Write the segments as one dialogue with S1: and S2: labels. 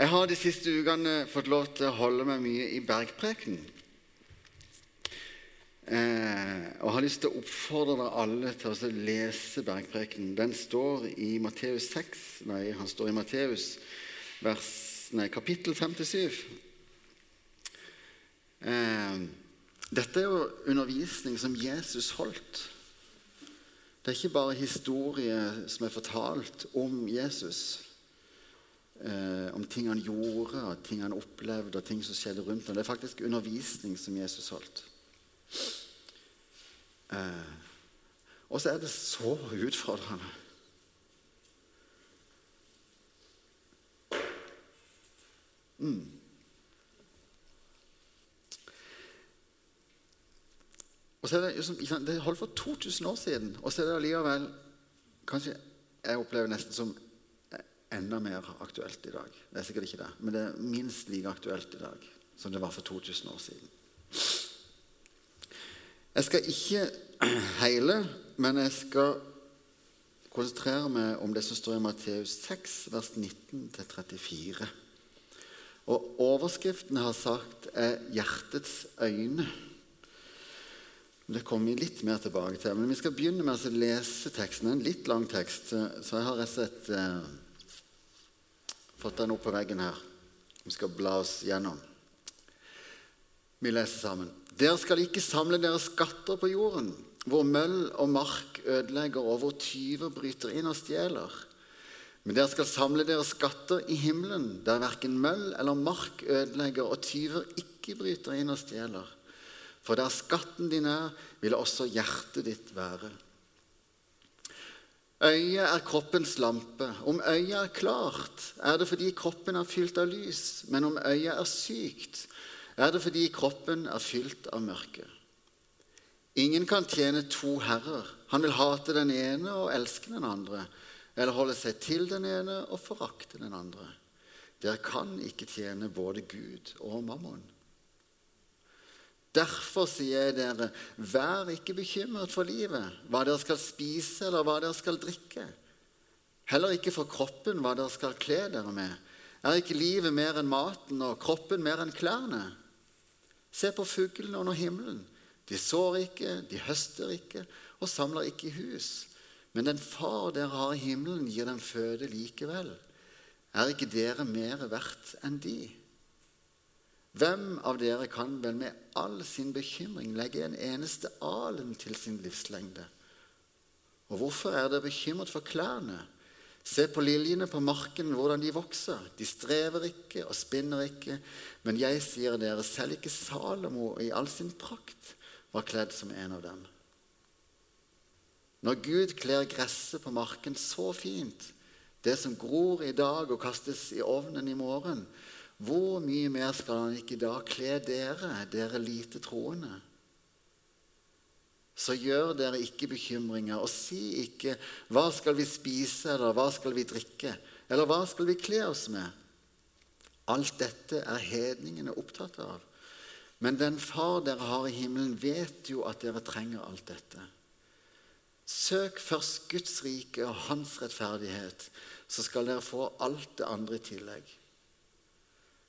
S1: Jeg har de siste ukene fått lov til å holde meg mye i bergpreken. Eh, og har lyst til å oppfordre dere alle til å lese bergpreken. Den står i Matteus 6, nei, han står i Matteus kapittel 57. Eh, dette er jo undervisning som Jesus holdt. Det er ikke bare historie som er fortalt om Jesus eh, om ting han gjorde, ting han opplevde, og ting som skjedde rundt ham. Det er faktisk undervisning som Jesus holdt. Eh, og så er det så utfordrende. Mm. Og så er Det liksom, det holdt for 2000 år siden, og så er det allikevel Kanskje jeg opplever nesten som enda mer aktuelt i dag. Det er sikkert ikke det, men det er minst like aktuelt i dag som det var for 2000 år siden. Jeg skal ikke hele, men jeg skal konsentrere meg om det som står i Matteus 6, vers 19-34. Og Overskriften har sagt er 'hjertets øyne'. Det kommer vi litt mer tilbake til. Men vi skal begynne med å lese teksten. En litt lang tekst, så jeg har rett og slett eh, fått den opp på veggen her. Vi skal bla oss gjennom. Vi leser sammen. Dere skal ikke samle deres skatter på jorden, hvor møll og mark ødelegger, og hvor tyver bryter inn og stjeler. Men dere skal samle deres skatter i himmelen, der verken møll eller mark ødelegger, og tyver ikke bryter inn og stjeler. For der skatten din er, vil også hjertet ditt være. Øyet er kroppens lampe. Om øyet er klart, er det fordi kroppen er fylt av lys. Men om øyet er sykt, er det fordi kroppen er fylt av mørke. Ingen kan tjene to herrer. Han vil hate den ene og elske den andre, eller holde seg til den ene og forakte den andre. Dere kan ikke tjene både Gud og mammon. Derfor sier jeg dere, vær ikke bekymret for livet, hva dere skal spise eller hva dere skal drikke. Heller ikke for kroppen, hva dere skal kle dere med. Er ikke livet mer enn maten og kroppen mer enn klærne? Se på fuglene under himmelen. De sår ikke, de høster ikke og samler ikke i hus. Men den far dere har i himmelen, gir dem føde likevel. Er ikke dere mer verdt enn de? Hvem av dere kan vel med all sin bekymring legge en eneste alen til sin livslengde? Og hvorfor er dere bekymret for klærne? Se på liljene på marken, hvordan de vokser. De strever ikke og spinner ikke. Men jeg sier dere, selv ikke Salomo i all sin prakt var kledd som en av dem. Når Gud kler gresset på marken så fint, det som gror i dag og kastes i ovnen i morgen, hvor mye mer skal han ikke da kle dere, dere lite troende? Så gjør dere ikke bekymringer, og si ikke 'Hva skal vi spise?' eller 'Hva skal vi drikke?' eller 'Hva skal vi kle oss med?' Alt dette er hedningene opptatt av. Men den Far dere har i himmelen, vet jo at dere trenger alt dette. Søk først Guds rike og Hans rettferdighet, så skal dere få alt det andre i tillegg.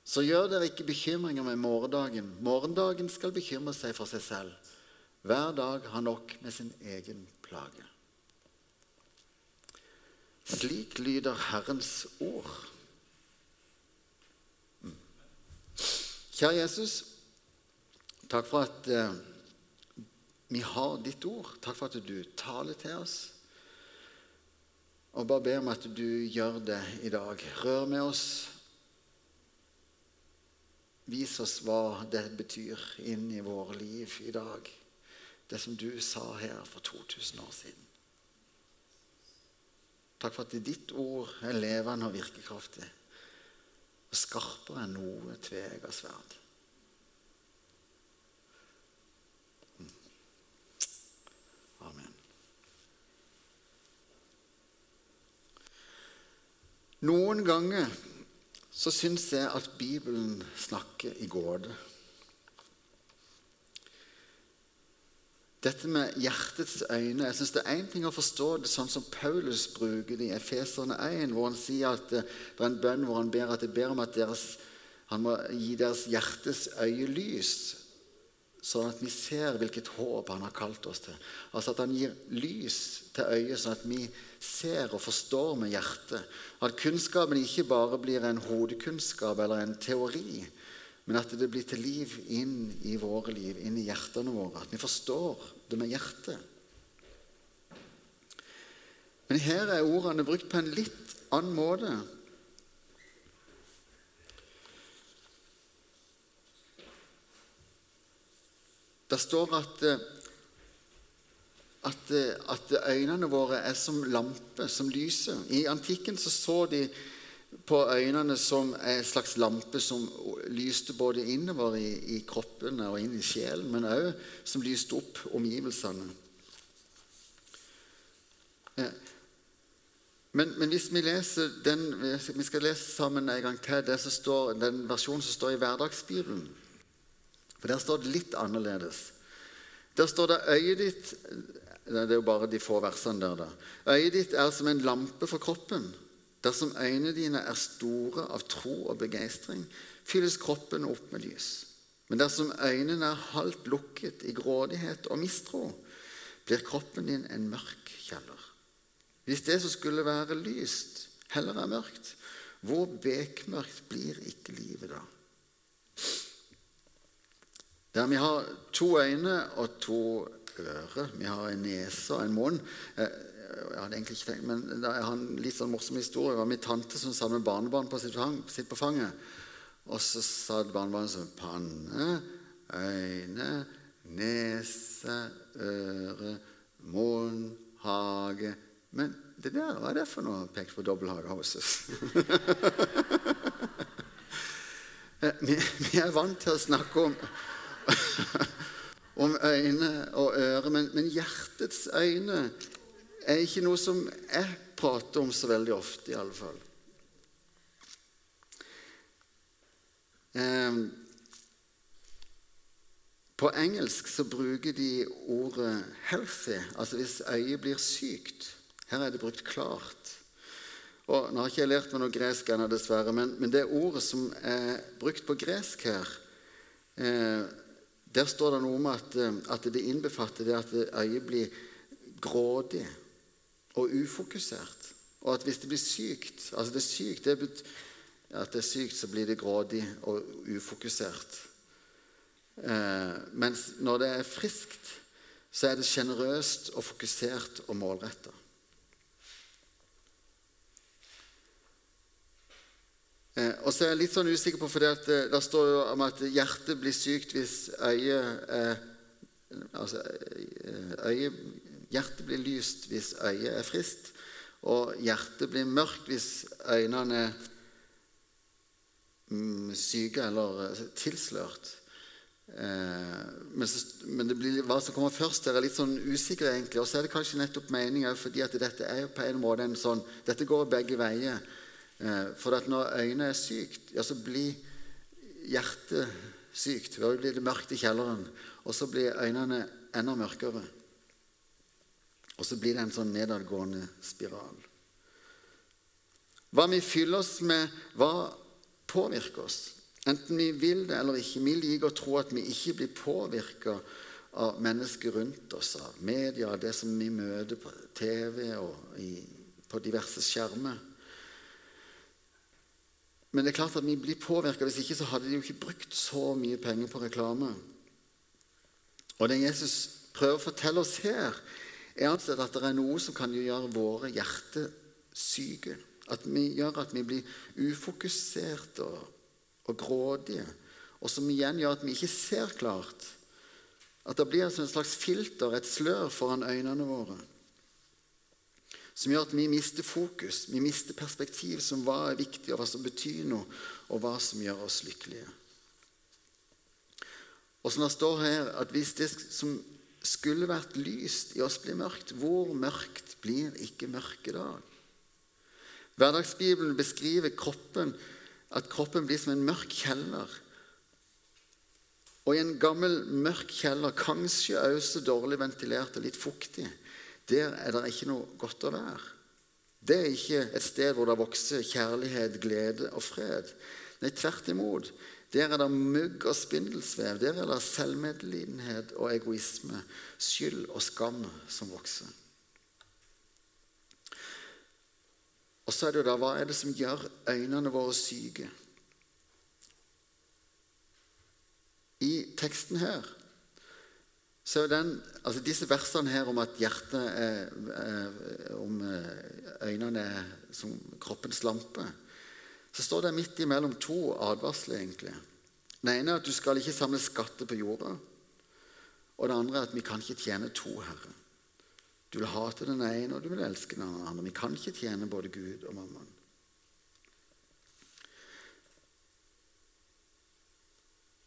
S1: Så gjør dere ikke bekymringer med morgendagen. Morgendagen skal bekymre seg for seg selv. Hver dag har nok med sin egen plage. Slik lyder Herrens ord. Mm. Kjære Jesus, takk for at eh, vi har ditt ord. Takk for at du taler til oss. Og bare be om at du gjør det i dag. Rør med oss Vis oss hva det betyr inn i våre liv i dag, det som du sa her for 2000 år siden. Takk for at ditt ord er levende og virkekraftig og skarpere enn noe tvega sverd. Mm. Amen. Noen ganger så syns jeg at Bibelen snakker i gåte. dette med hjertets øyne Jeg synes Det er én ting å forstå det sånn som Paulus bruker det i Efeserne 1, hvor han sier at det, det er en bønn hvor han ber at jeg ber om at deres, han må gi deres hjertes øye lys, sånn at vi ser hvilket håp han har kalt oss til. Altså at han gir lys til øyet, sånn at vi og forstår med hjertet. At kunnskapen ikke bare blir en hodekunnskap eller en teori, men at det blir til liv inn i våre liv, inn i hjertene våre. At vi forstår det med hjertet. Men her er ordene brukt på en litt annen måte. Det står at, at, at øynene våre er som lamper som lyser. I antikken så, så de på øynene som en slags lampe som lyste både innover i, i kroppene og inn i sjelen, men òg som lyste opp omgivelsene. Men, men, hvis vi leser den, vi skal lese sammen en gang til det som står, den versjonen som står i Hverdagsbibelen. For der står det litt annerledes. Der står det øyet ditt Det er jo bare de få versene der. da. Øyet ditt er som en lampe for kroppen. Dersom øynene dine er store av tro og begeistring, fylles kroppen opp med lys. Men dersom øynene er halvt lukket i grådighet og mistro, blir kroppen din en mørk kjeller. Hvis det som skulle være lyst, heller er mørkt, hvor bekmørkt blir ikke livet da? Der vi har to øyne og to ører, vi har en nese og en munn eh, jeg hadde egentlig ikke tenkt, men Jeg har en litt sånn morsom historie. Det var min tante som satt med barnebarn på sitt, sitt på fanget. Og så sa barnebarnet sånn Panne, øyne, nese, øre, munn, hage Men det der, hva er det for noe? Pekte på dobbelthage houses. vi, vi er vant til å snakke om om øyne og ører, men, men hjertets øyne er ikke noe som jeg prater om så veldig ofte, i alle fall. Eh, på engelsk så bruker de ordet 'healthy', altså hvis øyet blir sykt. Her er det brukt klart. Og Nå har ikke jeg lært meg noe gresk ennå, dessverre, men, men, det ordet som er brukt på gresk her, eh, der står det noe om at, eh, at det innbefatter det at øyet blir grådig og ufokusert. Og at hvis det blir sykt altså det er sykt, det betyr at det er sykt, så blir det grådig og ufokusert. Eh, mens når det er friskt, så er det sjenerøst og fokusert og målretta. Eh, og så er jeg litt sånn usikker på, for det, eh, det står jo om at hjertet blir sykt hvis øyet er altså, eh, øyet Hjertet blir lyst hvis øyet er frist, og hjertet blir mørkt hvis øynene er mm, syke eller eh, tilslørt. Eh, men, så, men blir, hva som kommer først, er litt sånn usikker, egentlig. Og så er det kanskje nettopp meninga, fordi at dette er jo på en måte en sånn Dette går begge veier. Eh, for at når øynene er sykt, ja, så blir hjertet sykt. Da blir det mørkt i kjelleren, og så blir øynene enda mørkere. Og så blir det en sånn nedadgående spiral. Hva vi fyller oss med, hva påvirker oss? Enten vi vil det eller ikke. Vi liker å tro at vi ikke blir påvirka av mennesker rundt oss, av media, av det som vi møter på TV og i, på diverse skjermer. Men det er klart at vi blir påvirka. Hvis ikke så hadde de jo ikke brukt så mye penger på reklame. Og det Jesus prøver å fortelle oss her, er altså at det er noe som kan gjøre våre hjerter syke. At vi gjør at vi blir ufokuserte og, og grådige. Og som igjen gjør at vi ikke ser klart. At det blir altså en slags filter, et slør, foran øynene våre. Som gjør at vi mister fokus, vi mister perspektiv som hva er viktig, og hva som betyr noe, og hva som gjør oss lykkelige. Og som det står her, at hvis det som skulle vært lyst, i oss blir mørkt. Hvor mørkt blir ikke mørket da? Hverdagsbibelen beskriver kroppen, at kroppen blir som en mørk kjeller. Og i en gammel, mørk kjeller, kanskje også dårlig ventilert og litt fuktig, der er det ikke noe godt å være. Det er ikke et sted hvor det vokser kjærlighet, glede og fred. Nei, tvert imot. Der er det mugg og spindelsvev. Der er det selvmedlidenhet og egoisme, skyld og skam som vokser. Og så er det jo da, Hva er det som gjør øynene våre syke? I teksten her så den, altså Disse versene her om at hjertet er, er om eh, øynene er som kroppens lampe, så står det midt imellom to advarsler. egentlig. Den ene er at du skal ikke samle skatter på jorda. Og det andre er at vi kan ikke tjene to herrer. Du vil hate den ene, og du vil elske den andre. Vi kan ikke tjene både Gud og mammaen.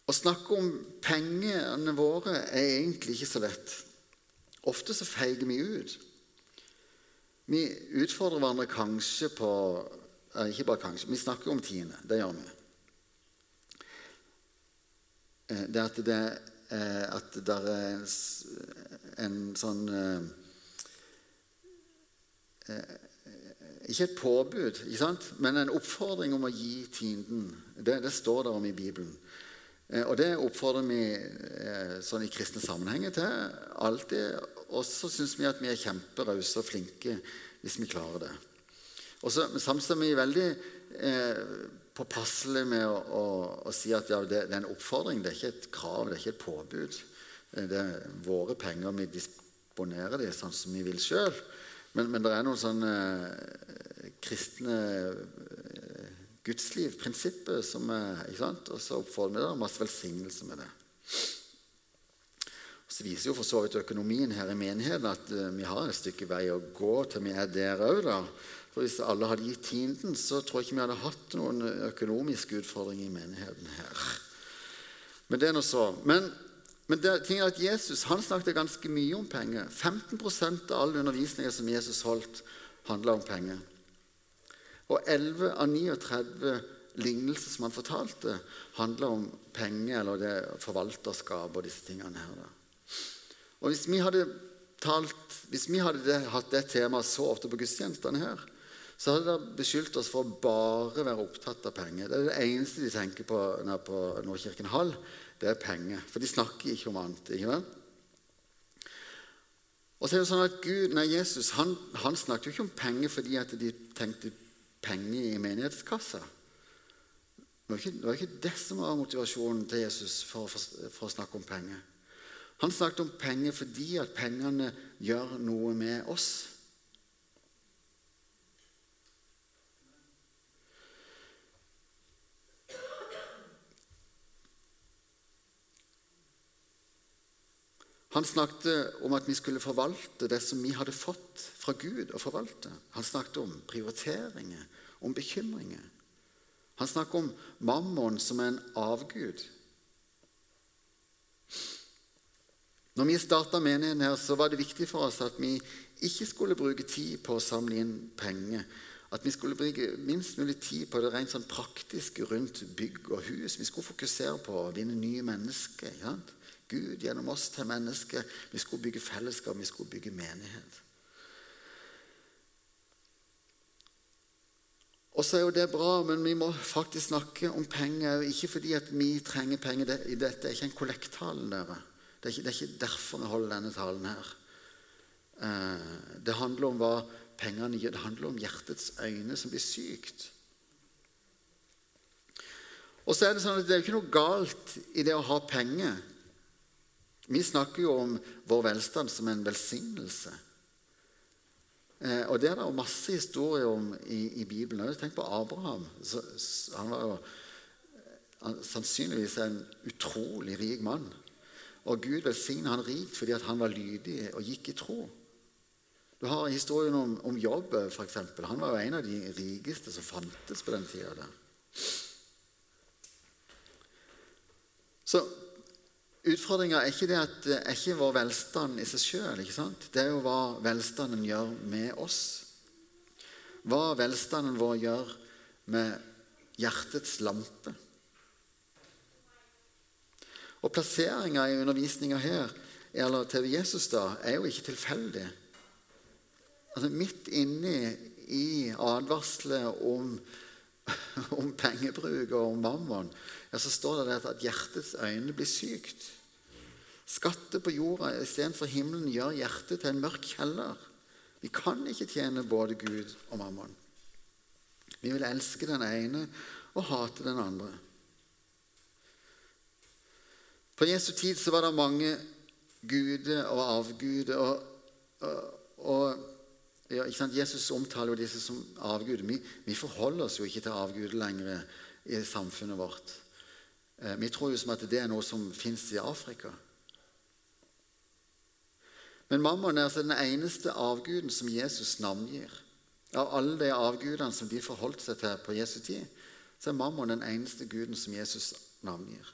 S1: Å snakke om pengene våre er egentlig ikke så lett. Ofte så feiger vi ut. Vi utfordrer hverandre kanskje på Ikke bare kanskje, vi snakker om tiende. Det gjør vi. Eh, det at det, at det er en, en sånn eh, eh, Ikke et påbud, ikke sant? men en oppfordring om å gi tienden. Det, det står der om i Bibelen. Eh, og det oppfordrer vi eh, sånn i kristne sammenhenger til alltid. Og så syns vi at vi er kjemperause og flinke hvis vi klarer det. Og så er vi veldig eh, påpasselige med å, å, å, si at ja, det, det, er en oppfordring, det er ikke et krav, det er ikke et påbud. Eh, det er våre penger, vi disponerer dem sånn som vi vil sjøl. Men, men, det er noen sånne eh, kristne gudsliv, prinsippet, som ikke sant? Og så oppfordrer vi det. Masse velsignelse med det. Så viser jo for så vidt økonomien her i menigheten at uh, vi har et stykke vei å gå til vi er der òg. For hvis alle hadde gitt tienden, så tror jeg ikke vi hadde hatt noen økonomiske utfordringer i menigheten her. Men det er nå så. Men, men det, ting er at Jesus han snakket ganske mye om penger. 15% av all undervisningen som Jesus holdt, handla om penger. Og 11 av 39 lignelser som han fortalte, handla om penger eller det forvalterskap og disse tingene her. Og hvis vi hadde, talt, hvis vi hadde hatt det temaet så ofte på gudstjenestene her, så hadde de beskyldt oss for å bare være opptatt av penger. Det er det eneste de tenker på nede på Nordkirken Hall. Det er penger. For de snakker ikke om annet. ikke vel? Og så er det sånn at Gud, nei, Jesus han, han snakket jo ikke om penger fordi at de tenkte penger i menighetskassa. Det var, ikke, det var ikke det som var motivasjonen til Jesus for, for, for, å snakke om penger. Han snakket om penger fordi at pengene gjør noe med oss. Han snakket om at vi skulle forvalte det som vi hadde fått fra Gud å forvalte. Han snakket om prioriteringer, om bekymringer. Han snakket om mammon som en avgud. Når vi starta menigheten her, så var det viktig for oss at vi ikke skulle bruke tid på å samle inn penger. At vi skulle bruke minst mulig tid på det rent sånn praktiske rundt bygg og hus. Vi skulle fokusere på å vinne nye mennesker. Ja? Gud gjennom oss til mennesker. Vi skulle bygge fellesskap, vi skulle bygge menighet. Og så er jo det bra, men vi må faktisk snakke om penger. Ikke fordi at vi trenger penger. Dette er ikke en kollekttale. Dere. Det er, ikke, det er ikke derfor vi holder denne talen her. Eh, det handler om hva pengene gjør. Det handler om hjertets øyne som blir sykt. Og så er Det sånn at det er ikke noe galt i det å ha penger. Vi snakker jo om vår velstand som en velsignelse. Eh, og Det er det masse historier om i, i Bibelen. Tenk på Abraham. Så, han var jo han, sannsynligvis en utrolig rik mann. Og Gud velsigna han rikt fordi han var lydig og gikk i tro. Du har historien om, om Jobb, f.eks. Han var jo en av de rikeste som fantes på den tida. Så Utfordringa er ikke det at det er ikke vår velstand i seg sjøl. Det er jo hva velstanden gjør med oss. Hva velstanden vår gjør med hjertets lampe. Og plasseringa i undervisninga her, eller til Jesus, da, er jo ikke tilfeldig. Altså Midt inni i advarsler om, om pengebruk og om mammon, ja, så står det at hjertets øyne blir sykt. Skatter på jorda istedenfor himmelen gjør hjertet til en mørk kjeller. Vi kan ikke tjene både Gud og mammon. Vi vil elske den ene og hate den andre. På Jesu tid så var det mange guder og avguder. Og, og, og ja, Jesus omtaler jo disse som avguder. Vi, vi, forholder oss jo ikke til avguder lenger i samfunnet vårt. Eh, vi tror jo som at det er noe som fins i Afrika. Men mammon er altså den eneste avguden som Jesus navngir. Av alle de avgudene som de forholdt seg til på Jesu tid, så er mammon den eneste guden som Jesus navngir.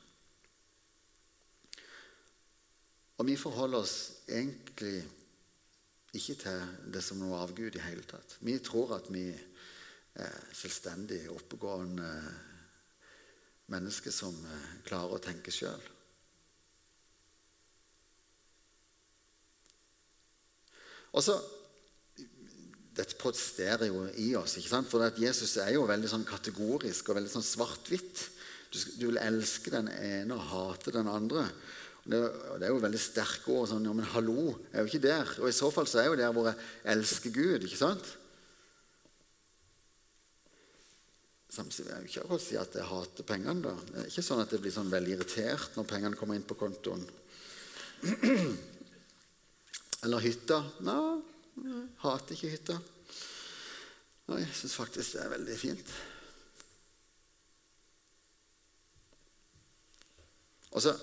S1: Og vi forholder oss egentlig ikke til det som noe avgud i hele tatt. Vi tror at vi er selvstendige, oppegående mennesker som eh, klarer å tenke sjøl. Og så Dette protesterer jo i oss, ikke sant? for Jesus er jo veldig sånn kategorisk og veldig sånn svart-hvitt. Du, du, vil elske den ene og hate den andre. Det, det, er jo veldig sterke ord. sånn, ja, Men hallo, jeg er jo ikke der. Og i så fall så er jeg jo der hvor jeg elsker Gud. ikke sant? Samtidig vil jeg ikke akkurat si at jeg hater pengene. da. Det er ikke sånn at jeg blir sånn veldig irritert når pengene kommer inn på kontoen. Eller hytta. Nei, jeg hater ikke hytta. Nei, jeg syns faktisk det er veldig fint. Og så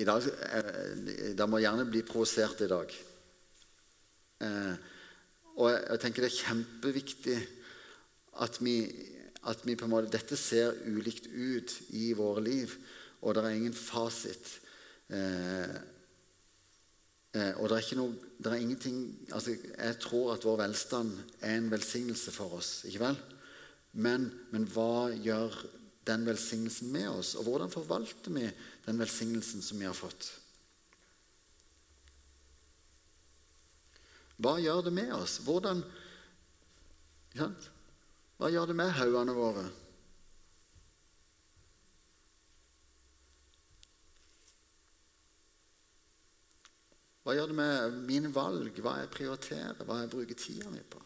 S1: i dag, eh, Det må gjerne bli provosert i dag. Eh, og jeg, jeg, tenker det er kjempeviktig at vi, at vi, på en måte Dette ser ulikt ut i våre liv, og det er ingen fasit. Eh, eh, og det er, noe, det er ingenting altså Jeg tror at vår velstand er en velsignelse for oss, ikke vel? Men, men hva gjør den velsignelsen med oss? Og hvordan forvalter vi den velsignelsen som vi har fått? Hva gjør det med oss? Hvordan ja, Hva gjør det med haugene våre? Hva gjør det med mine valg, hva jeg prioriterer, hva jeg bruker tida mi på?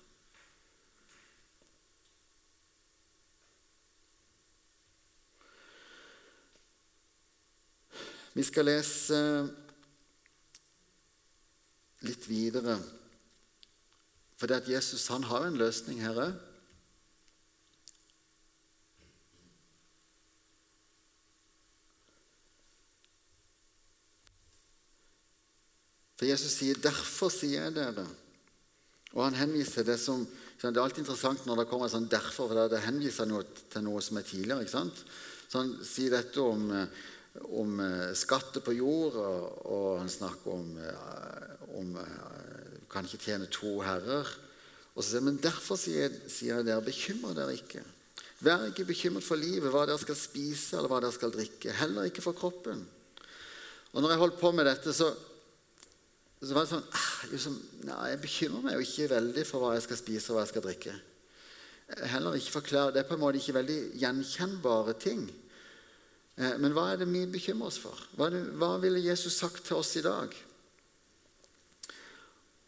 S1: Vi skal lese litt videre. For det at Jesus han har en løsning her òg. For Jesus sier 'derfor sier jeg dere'. Og han henviser det som Det er alltid interessant når det kommer sånn 'derfor', for det henviser noe til noe som er tidligere. ikke sant? Så han sier dette om eh, om eh, skatter på jord, og, og han snakker om, eh, om kan ikke tjene to herrer. Og så sier han, Men derfor sier, sier jeg dere, bekymre dere ikke. Vær ikke bekymret for livet, hva dere skal spise eller hva dere skal drikke. Heller ikke for kroppen. Og når jeg holdt på med dette, så, så var det sånn liksom, nei, Jeg bekymrer meg jo ikke veldig for hva jeg skal spise og hva jeg skal drikke. Heller ikke forklare, Det er på en måte ikke veldig gjenkjennbare ting. Eh, men hva er det vi bekymrer oss for? Hva, det, hva, ville Jesus sagt til oss i dag?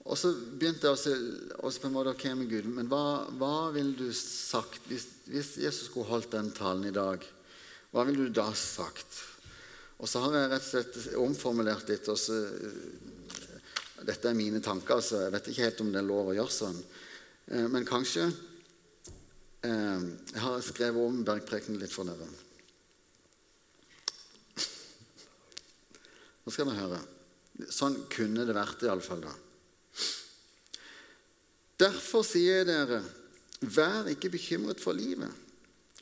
S1: Og så begynte jeg også på en måte ok med Gud, men hva, hva ville du sagt hvis, hvis, Jesus skulle holdt den talen i dag? Hva ville du da sagt? Og så har jeg rett og slett omformulert litt. og så, Dette er mine tanker, så jeg vet ikke helt om det er lov å gjøre sånn. Eh, men kanskje eh, Jeg har skrevet om bergprekenen litt for dere. Nå skal vi høre. Sånn kunne det vært iallfall, da. Derfor sier jeg dere, vær ikke bekymret for livet,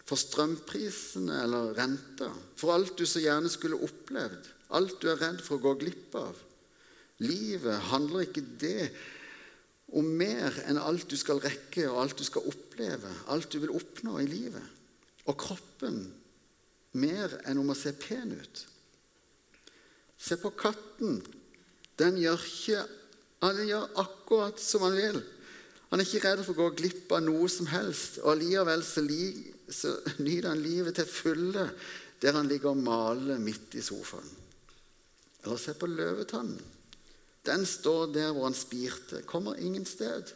S1: for strømprisene eller renta, for alt du så gjerne skulle opplevd, alt du er redd for å gå glipp av. Livet handler ikke det om mer enn alt du skal rekke og alt du skal oppleve, alt du vil oppnå i livet. Og kroppen mer enn om å se pen ut. Se på katten. Den gjør ikke den gjør akkurat som han vil. Han er ikke redd for å gå glipp av noe som helst. Og allikevel så, li, så nyter han livet til fulle der han ligger og maler midt i sofaen. Eller se på løvetannen. Den står der hvor han spirte, kommer ingen sted.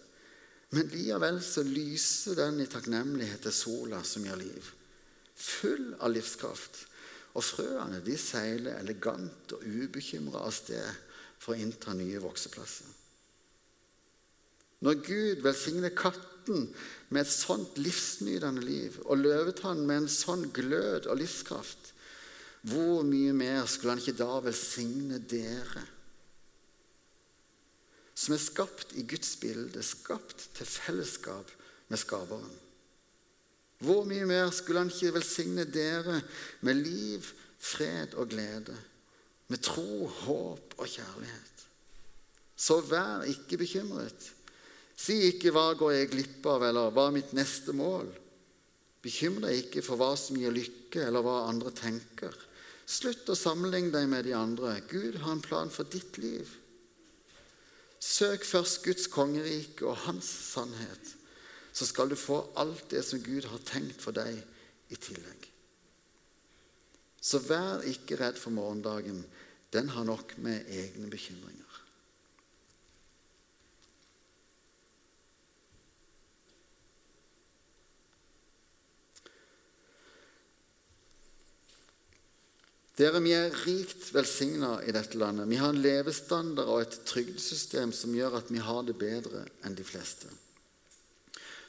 S1: Men likevel så lyser den i takknemlighet til sola som gir liv. Full av livskraft. Og frøene de seiler elegant og ubekymra av sted for å innta nye vokseplasser. Når Gud velsigner katten med et sånt livsnytende liv og løvetannen med en sånn glød og livskraft, hvor mye mer skulle han ikke da velsigne dere? Som er skapt i Guds bilde, skapt til fellesskap med Skaperen. Hvor mye mer skulle han ikke velsigne dere med liv, fred og glede, med tro, håp og kjærlighet? Så vær ikke bekymret. Si ikke 'hva går jeg glipp av', eller 'hva er mitt neste mål'? Bekymre deg ikke for hva som gir lykke, eller hva andre tenker. Slutt å sammenligne deg med de andre. Gud har en plan for ditt liv. Søk først Guds kongerike og hans sannhet så skal du få alt det som Gud har tenkt for deg, i tillegg. Så vær ikke redd for morgendagen. Den har nok med egne bekymringer. Dere, Vi er rikt velsigna i dette landet. Vi har en levestandard og et trygdesystem som gjør at vi har det bedre enn de fleste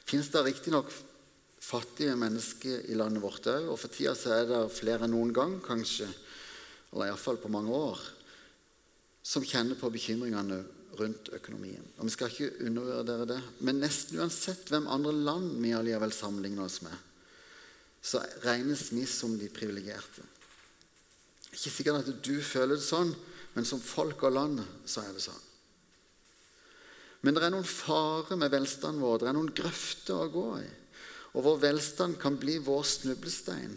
S1: finnes det riktignok fattige mennesker i landet vårt òg. Og for tida er det flere enn noen gang, kanskje, eller iallfall på mange år, som kjenner på bekymringene rundt økonomien. Og Vi skal ikke undervurdere det. Men nesten uansett hvem andre land vi allikevel sammenligner oss med, så regnes vi som de privilegerte. Ikke sikkert at du føler det sånn, men som folk og land så er det sånn. Men det er noen farer med velstanden vår. Det er noen grøfter å gå i. Og vår velstand kan bli vår snublestein.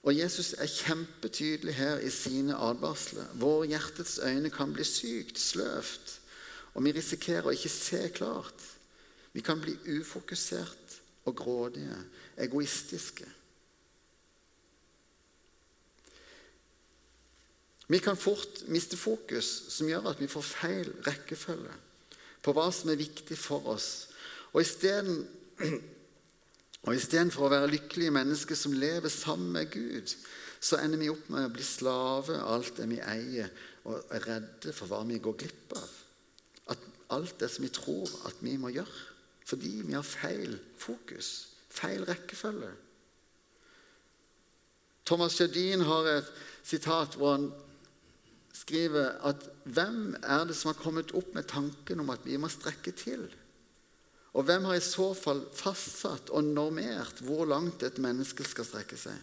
S1: Og Jesus er kjempetydelig her i sine advarsler. Vår hjertets øyne kan bli sykt, sløvt, og vi risikerer å ikke se klart. Vi kan bli ufokusert og grådige, egoistiske. Vi kan fort miste fokus, som gjør at vi får feil rekkefølge på hva som er viktig for oss. Og isteden og istedenfor å være lykkelige mennesker som lever sammen med Gud, så ender vi opp med å bli slave av alt det vi eier, og er redde for hva vi går glipp av. At alt det som vi tror at vi må gjøre. Fordi vi har feil fokus, feil rekkefølge. Thomas Jardin har et sitat hvor han skriver at hvem er det som har kommet opp med tanken om at vi må strekke til? Og hvem har i så fall fastsatt og normert hvor langt et menneske skal strekke seg?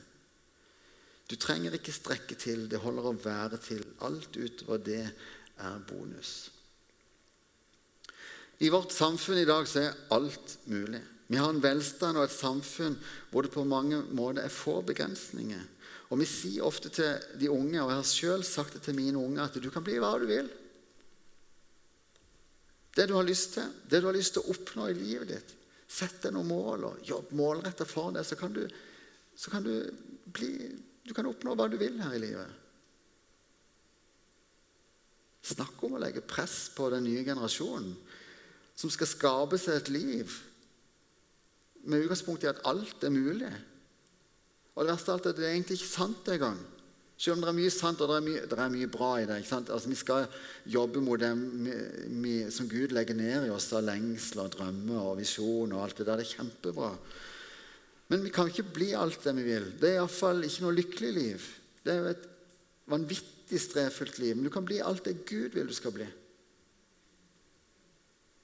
S1: Du trenger ikke strekke til, det holder å være til. Alt utover det er bonus. I vårt samfunn i dag så er alt mulig. Vi har en velstand og et samfunn hvor det på mange måter er få begrensninger. Og vi sier ofte til de unge, og jeg har sjøl sagt det til mine unge, at du kan bli hva du vil. Det du har lyst til, det du har lyst til å oppnå i livet ditt. Sett deg noen mål og jobb målretta for det, så kan du, så kan du bli Du kan oppnå hva du vil her i livet. Snakk om å legge press på den nye generasjonen, som skal skape seg et liv med utgangspunkt i at alt er mulig. Og det verste av alt er at det er egentlig ikke sant engang. Selv om det er mye sant og det er mye, det er mye bra i det. Altså, vi skal jobbe mot det vi, som Gud legger ned i oss av lengsel og drømmer og visjon og alt Det der. Det er kjempebra. Men vi kan ikke bli alt det vi vil. Det er iallfall ikke noe lykkelig liv. Det er jo et vanvittig strevfullt liv. Men du kan bli alt det Gud vil du skal bli.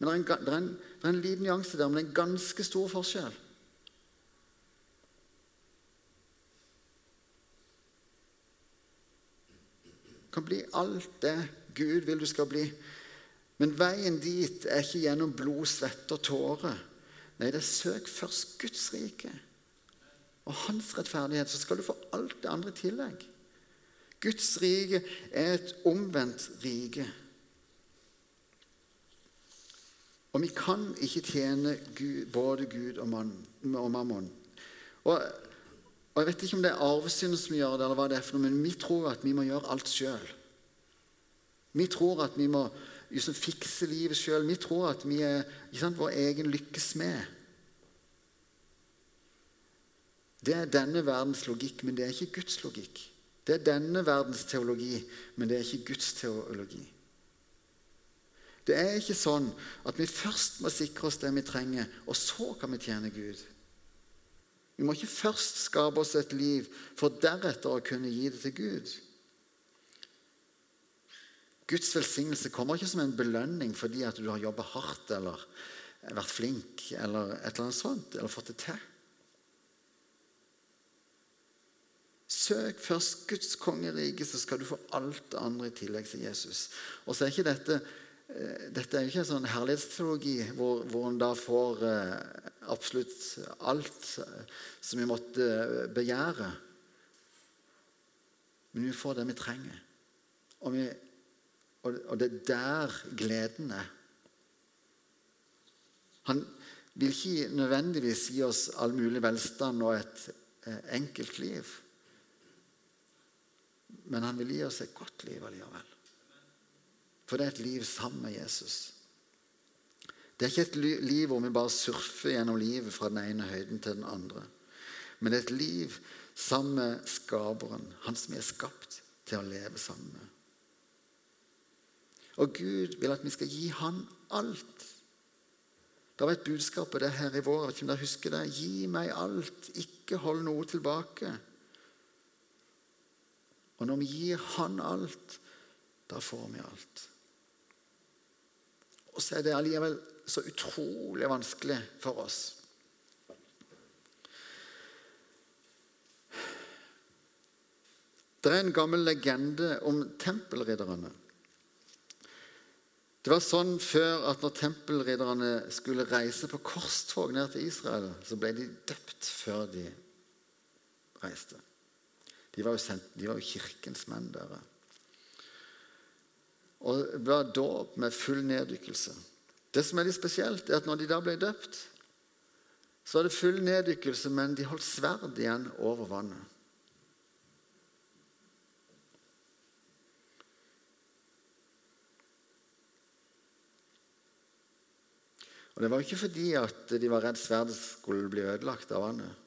S1: Men det er en, det er en, det er en liten nyanse der, men det er en ganske stor forskjell. Kan bli alt det Gud vil du skal bli. Men veien dit er ikke gjennom blod, svette og tårer. Nei, det er søk først Guds rike og hans rettferdighet, så skal du få alt det andre i tillegg. Guds rike er et omvendt rike. Og vi kan ikke tjene Gud, både Gud og, mann, og mammon. Og, og, Jeg vet ikke om det er arvesynet som gjør det, eller hva det er for noe, men vi tror at vi må gjøre alt sjøl. Vi tror at vi må liksom, fikse livet sjøl. Vi tror at vi er sant, vår egen lykkes med. Det er denne verdens logikk, men det er ikke Guds logikk. Det er denne verdens teologi, men det er ikke Guds teologi. Det er ikke sånn at vi først må sikre oss det vi trenger, og så kan vi tjene Gud. Vi må ikke først skape oss et liv for deretter å kunne gi det til Gud. Guds velsignelse kommer ikke som en belønning fordi at du har jobba hardt eller vært flink eller et eller annet sånt, eller fått det til. Søk først Guds kongerike, så skal du få alt det andre i tillegg til Jesus. Og så er ikke dette dette er jo ikke en sånn herlighetsteologi hvor, hvor en da får eh, absolutt alt eh, som vi måtte begjære. Men vi får det vi trenger. Og, vi, og det er der gleden er. Han vil ikke nødvendigvis gi oss all mulig velstand og et enkelt liv. Men han vil gi oss et godt liv allikevel. For det er et liv sammen med Jesus. Det er ikke et liv hvor vi bare surfer gjennom livet fra den ene høyden til den andre. Men det er et liv sammen med Skaperen, han som er skapt til å leve sammen med. Og Gud vil at vi skal gi Han alt. Det var et budskap på det her i vår. Jeg vet ikke om dere husker det. Gi meg alt, ikke hold noe tilbake. Og når vi gir Han alt, da får vi alt. Og så er det allikevel så utrolig vanskelig for oss. Det er en gammel legende om tempelridderne. Det var sånn før at når tempelridderne skulle reise på korstog ned til Israel, så ble de døpt før de reiste. De var jo, sendt, de var jo kirkens menn, dere. Og var dåp med full neddykkelse. Det som er litt spesielt, er at når de da ble døpt, så var det full neddykkelse, men de holdt sverd igjen over vannet. Og Det var ikke fordi at de var redd sverdet skulle bli ødelagt av vannet.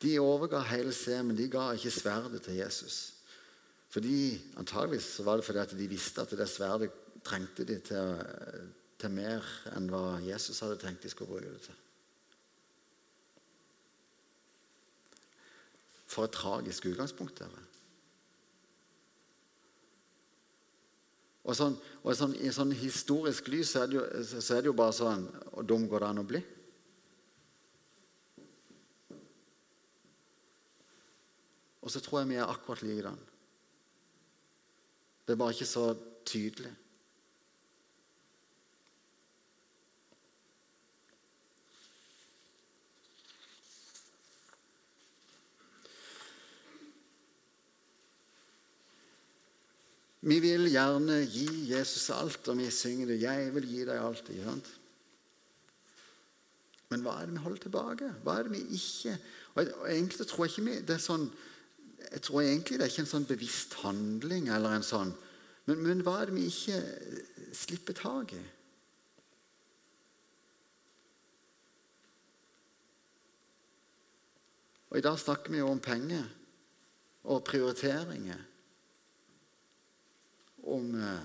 S1: De overga hele semen. de ga ikke sverdet til Jesus. Fordi, Antageligvis var det fordi at de visste at det sverdet trengte de til, til mer enn hva Jesus hadde tenkt de skulle bruke det til. For et tragisk utgangspunkt. Dere. Og, sånn, og sånn, I sånn historisk lys så er, det jo, så er det jo bare sånn Og dum går det an å bli? Og så tror jeg vi er akkurat likedan. Det bare ikke så tydelig. Vi vil gjerne gi Jesus alt, og vi synger det 'Jeg vil gi deg alt'. Ikke sant? Men hva er det vi holder tilbake? Hva er det vi ikke Og Egentlig tror jeg ikke vi det er sånn jeg tror egentlig det er ikke en sånn bevisst handling eller en sånn men, men hva er det vi ikke slipper tak i? Og I dag snakker vi jo om penger og prioriteringer. Om eh,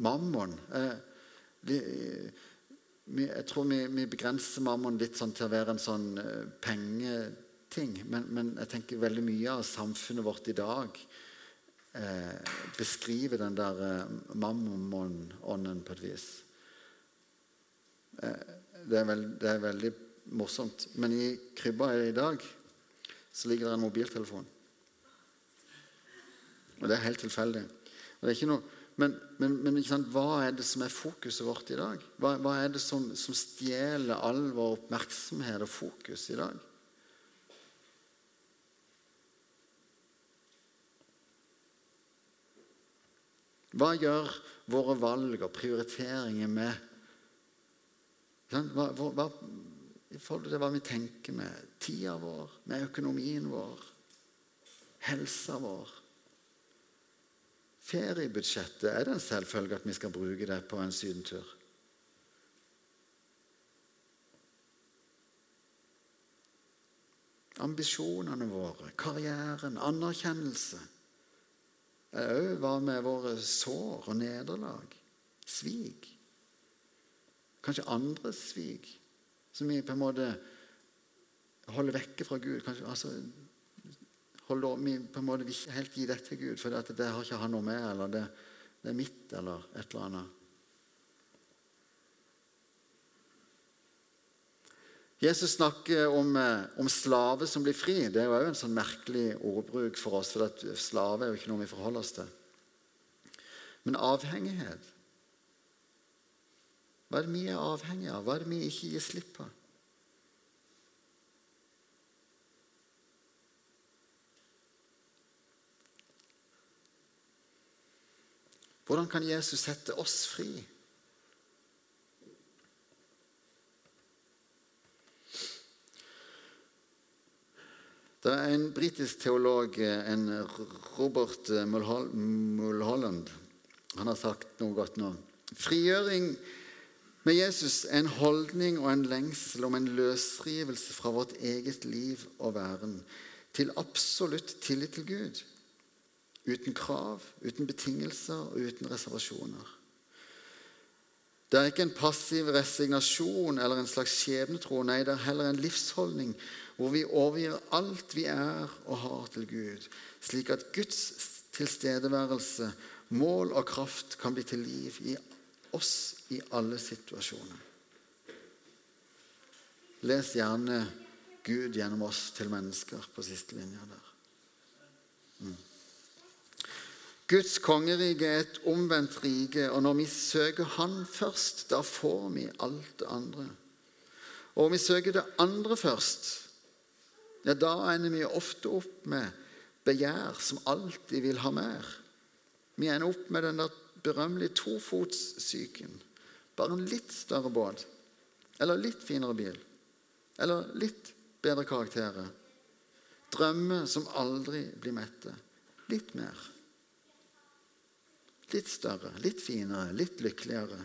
S1: mammon. Eh, de, jeg tror vi, vi, begrenser mammon litt sånn til å være en sånn eh, penge ting. Men, men, jeg tenker veldig mye av samfunnet vårt i dag eh, beskriver den der eh, mammon-ånden på et vis. Eh, det, er veld, det, er veldig morsomt. Men i krybba i dag så ligger det en mobiltelefon. Og det er helt tilfeldig. Det er noe, men, men, men hva er det som er fokuset vårt i dag? Hva, hva er det som, som stjeler all vår oppmerksomhet og fokus i dag? Hva gjør våre valg og prioriteringer med hva, hva, I forhold til hva vi tenker med tida vår, med økonomien vår, helsa vår Feriebudsjettet, er det en selvfølge at vi skal bruke det på en sydentur? Ambisjonene våre, karrieren, anerkjennelse. Òg hva med våre sår og nederlag? Svik. Kanskje andres svik, som vi på en måte holder vekke fra Gud. Kanskje, altså, holder, vi på en måte ikke helt gi dette til Gud, for det, det har ikke han noe med, eller det, det er mitt, eller et eller annet. Jesus snakker om, eh, om slave som blir fri. Det er jo en sånn merkelig ordbruk for oss, for at slave er jo ikke noe vi forholder oss til. Men avhengighet Hva er det vi er avhengige av? Hva er det vi ikke gir slipp på? Hvordan kan Jesus sette oss fri? Det er en britisk teolog, en Robert Mulholland. Han har sagt noe godt nå. Frigjøring med Jesus er en holdning og en lengsel om en løsrivelse fra vårt eget liv og væren til absolutt tillit til Gud. Uten krav, uten betingelser og uten reservasjoner. Det er ikke en passiv resignasjon eller en slags skjebnetro. Nei, det er heller en livsholdning hvor vi overgir alt vi er og har til Gud, slik at Guds tilstedeværelse, mål og kraft kan bli til liv i oss i alle situasjoner. Les gjerne Gud gjennom oss til mennesker på siste linja der. Mm. Guds kongerike er et omvendt rike, og når vi søker Han først, da får vi alt det andre. Og om vi søker det andre først, ja, da ender vi ofte opp med begjær som alltid vil ha mer. Vi ender opp med den der berømmelige tofotssyken. Bare en litt større båt. Eller litt finere bil. Eller litt bedre karakterer. Drømmer som aldri blir mette. Litt mer. Litt større, litt finere, litt lykkeligere.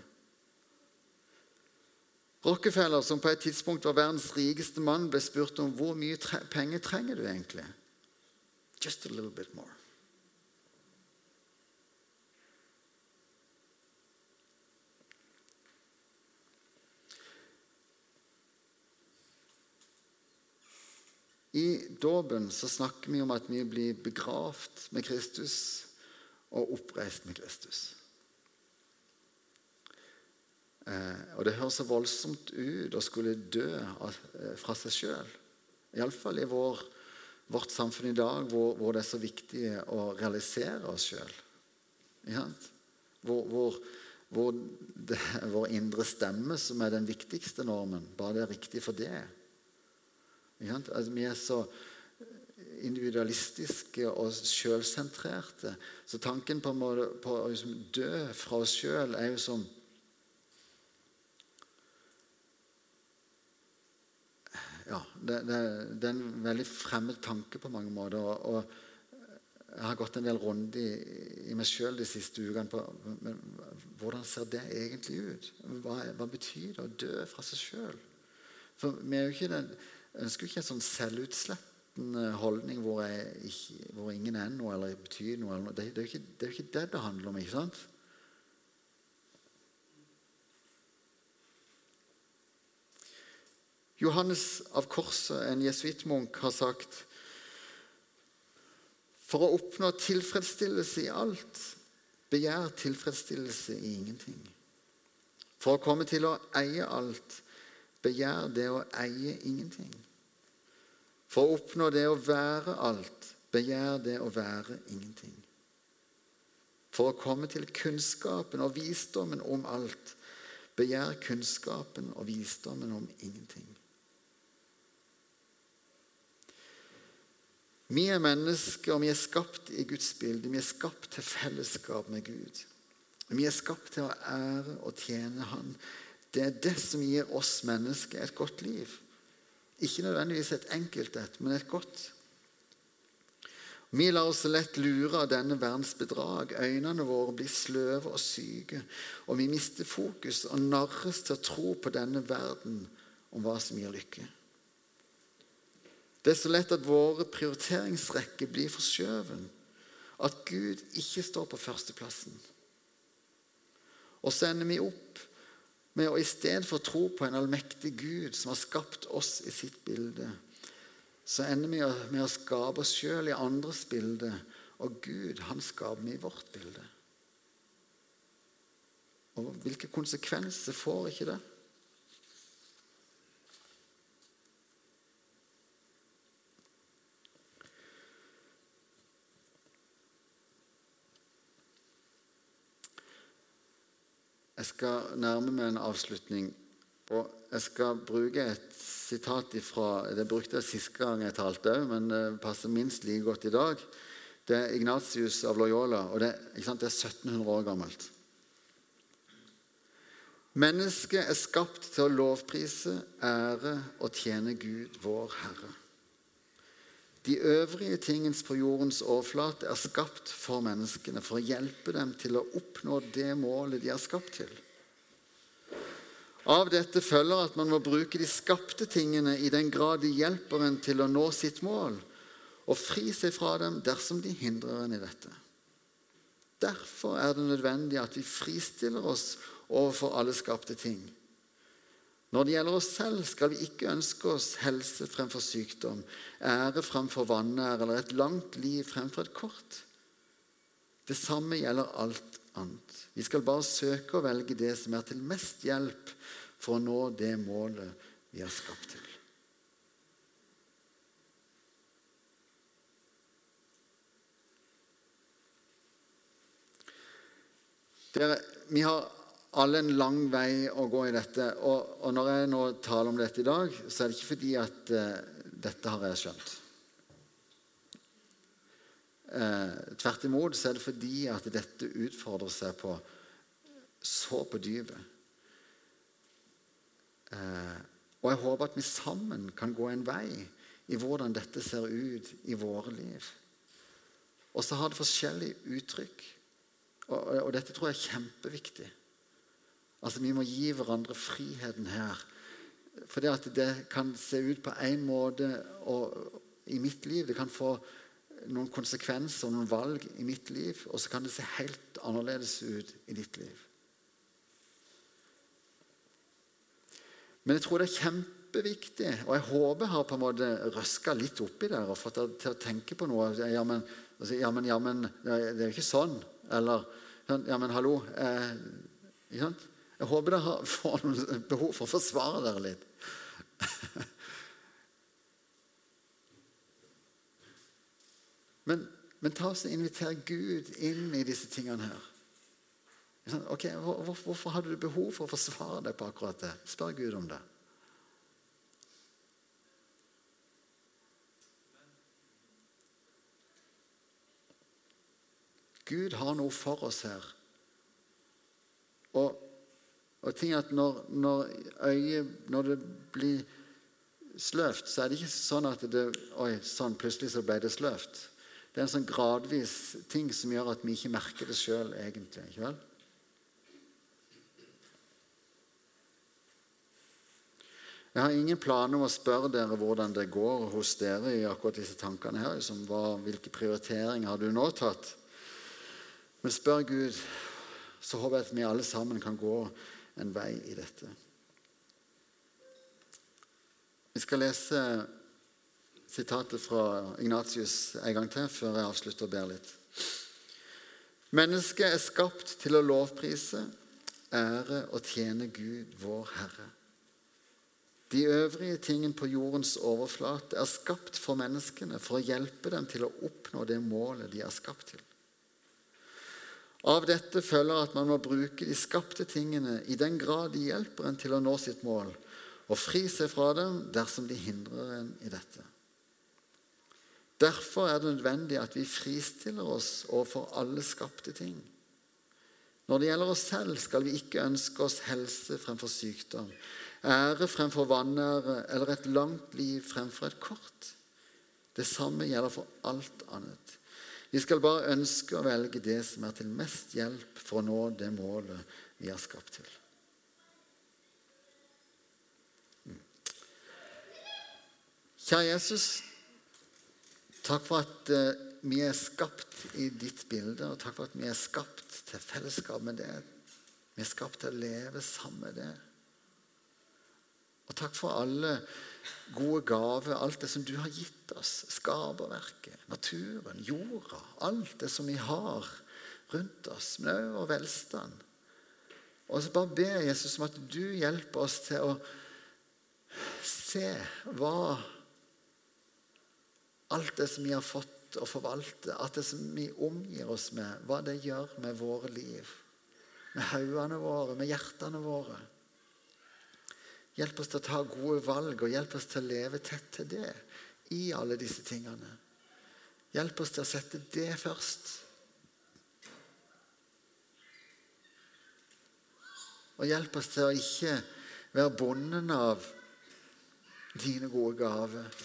S1: Rockefeller, som på et tidspunkt var verdens rikeste mann, ble spurt om hvor mye tre penger trenger du egentlig. Just a little bit more. I dåpen snakker vi om at vi blir begravd med Kristus og oppreist med Kristus. Eh, og Det høres så voldsomt ut å skulle dø av, eh, fra seg sjøl. Iallfall i vår, vårt samfunn i dag, hvor, hvor, det er så viktig å realisere oss sjøl. Hvor, hvor, hvor, det er vår indre stemme som er den viktigste normen. Bare det er riktig for det. Altså, vi er så individualistiske og sjølsentrerte. Så tanken på, på å liksom dø fra oss sjøl er jo som Ja, det, det, det, er en veldig fremmed tanke på mange måter. Og, og jeg har gått en del runder i, i meg sjøl de siste ukene på men, hvordan ser det egentlig ut? Hva, hva betyr det å dø fra seg sjøl? For vi er jo ikke den, ønsker jo ikke en sånn selvutslipp kristen eh, holdning hvor, jeg, hvor, ingen er noe eller betyr noe. Eller noe. Det, det, er ikke, jo ikke det det handler om. ikke sant? Johannes av Korset, en jesuittmunk, har sagt For å oppnå tilfredsstillelse i alt, begjær tilfredsstillelse i ingenting. For å komme til å eie alt, begjær det å eie ingenting. For å oppnå det å være alt, begjær det å være ingenting. For å komme til kunnskapen og visdommen om alt, begjær kunnskapen og visdommen om ingenting. Vi er mennesker, og vi er skapt i Guds bilde. Vi er skapt til fellesskap med Gud. Vi er skapt til å ære og tjene Han. Det er det som gir oss mennesker et godt liv. Ikke nødvendigvis et enkelt et, men et godt. Vi lar oss lett lure av denne verdens bedrag. Øynene våre blir sløve og syke, og vi mister fokus og narres til å tro på denne verden om hva som gir lykke. Det er så lett at våre prioriteringsrekker blir forskjøven. at Gud ikke står på førsteplassen. Og så ender vi opp med å i stedet for å tro på en allmektig Gud som har skapt oss i sitt bilde, så ender vi med å skape oss sjøl i andres bilde, og Gud, han skaper vi i vårt bilde. Og hvilke konsekvenser får ikke det? Jeg skal nærme meg en avslutning. Og jeg skal bruke et sitat ifra Det brukte jeg sist gang jeg talte òg, men det passer minst like godt i dag. Det er Ignatius av Loyola, og det, det er 1700 år gammelt. Mennesket er skapt til å lovprise, ære og tjene Gud, vår Herre. De øvrige tingens på jordens overflate er skapt for menneskene for å hjelpe dem til å oppnå det målet de er skapt til. Av dette følger at man må bruke de skapte tingene i den grad de hjelper en til å nå sitt mål, og fri seg fra dem dersom de hindrer en i dette. Derfor er det nødvendig at vi fristiller oss overfor alle skapte ting. Når det gjelder oss selv, skal vi ikke ønske oss helse fremfor sykdom, ære fremfor vanære eller et langt liv fremfor et kort. Det samme gjelder alt annet. Vi skal bare søke å velge det som er til mest hjelp for å nå det målet vi er skapt til. Dere, vi har alle en lang vei å gå i dette. Og, og, når jeg nå taler om dette i dag, så er det ikke fordi at uh, dette har jeg skjønt. Uh, tvert imot så er det fordi at dette utfordrer seg på så på dypet. Uh, og jeg håper at vi sammen kan gå en vei i hvordan dette ser ut i våre liv. Og så har det forskjellige uttrykk. Og, og dette tror jeg er kjempeviktig. Altså, Vi må gi hverandre friheten her. For det, at det kan se ut på én måte i mitt liv. Det kan få noen konsekvenser og noen valg i mitt liv, og så kan det se helt annerledes ut i ditt liv. Men jeg tror det er kjempeviktig, og jeg håper jeg har på en måte røska litt oppi der og fått deg til å tenke på noe. Ja, men, ja, men, ja, men det er jo ikke sånn. Eller Ja, men hallo. Eh, ikke sant? Jeg håper dere får noen behov for å forsvare dere litt. Men, men ta oss og inviter Gud inn i disse tingene her. Ok, hvor, Hvorfor hadde du behov for å forsvare deg på akkurat det? Spør Gud om det. Gud har noe for oss her. Og og ting at når, når, øyet, når det blir sløvt, så er det ikke sånn at det Oi, sånn, plutselig så ble det sløvt. Det er en sånn gradvis ting som gjør at vi ikke merker det sjøl, egentlig. ikke vel? Jeg har ingen planer om å spørre dere hvordan det går hos dere i akkurat disse tankene her. Liksom, hva, hvilke prioriteringer har du nå tatt? Men spør Gud, så håper jeg at vi alle sammen kan gå en vei i dette. Vi skal lese sitatet fra Ignatius en gang til før jeg avslutter og ber litt. Mennesket er skapt til å lovprise, ære og tjene Gud, vår Herre. De øvrige tingene på jordens overflate er skapt for menneskene for å hjelpe dem til å oppnå det målet de er skapt til. Av dette følger at man må bruke de skapte tingene i den grad de hjelper en til å nå sitt mål, og fri seg fra dem dersom de hindrer en i dette. Derfor er det nødvendig at vi fristiller oss overfor alle skapte ting. Når det gjelder oss selv, skal vi ikke ønske oss helse fremfor sykdom, ære fremfor vanære eller et langt liv fremfor et kort. Det samme gjelder for alt annet. Vi skal bare ønske å velge det som er til mest hjelp for å nå det målet vi er skapt til. Mm. Kjære Jesus, takk for at eh, vi er skapt i ditt bilde, og takk for at vi er skapt til fellesskap med deg. Vi er skapt til å leve sammen med det. Og takk for alle gode gaver, alt det som du har gitt oss. Skaperverket, naturen, jorda. Alt det som vi har rundt oss, men vår velstand. Og så bare ber Jesus om at du hjelper oss til å se hva alt det som vi har fått å forvalte, alt det som vi omgir oss med, hva det gjør med våre liv. Med haugene våre, med hjertene våre. Hjelp oss til å ta gode valg, og hjelp oss til å leve tett til det i alle disse tingene. Hjelp oss til å sette det først. Og hjelp oss til å ikke være bonden av dine gode gaver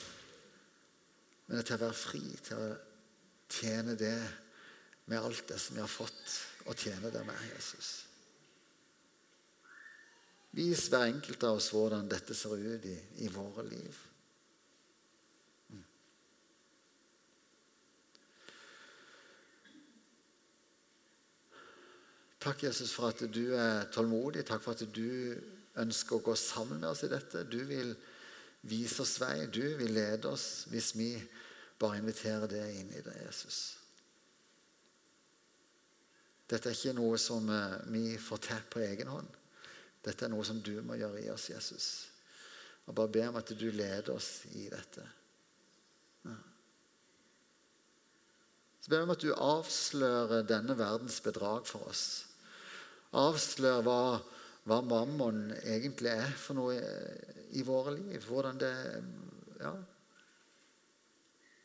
S1: men til å være fri til å tjene det med alt det som vi har fått, og tjene det med Jesus. Vis hver enkelt av oss hvordan dette ser ut i, i våre liv. Mm. Takk, Jesus, for at du er tålmodig. Takk for at du ønsker å gå sammen med oss i dette. Du vil vise oss vei. Du vil lede oss hvis vi bare inviterer det inn i det, Jesus. Dette er ikke noe som eh, vi får til på egen hånd. Dette er noe som du må gjøre i oss, Jesus. Og bare be om at du leder oss i dette. Ja. Så ber vi om at du avslører denne verdens bedrag for oss. Avslør hva, hva mammon egentlig er for noe i våre liv. Hvordan det ja,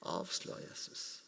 S1: Avslør Jesus.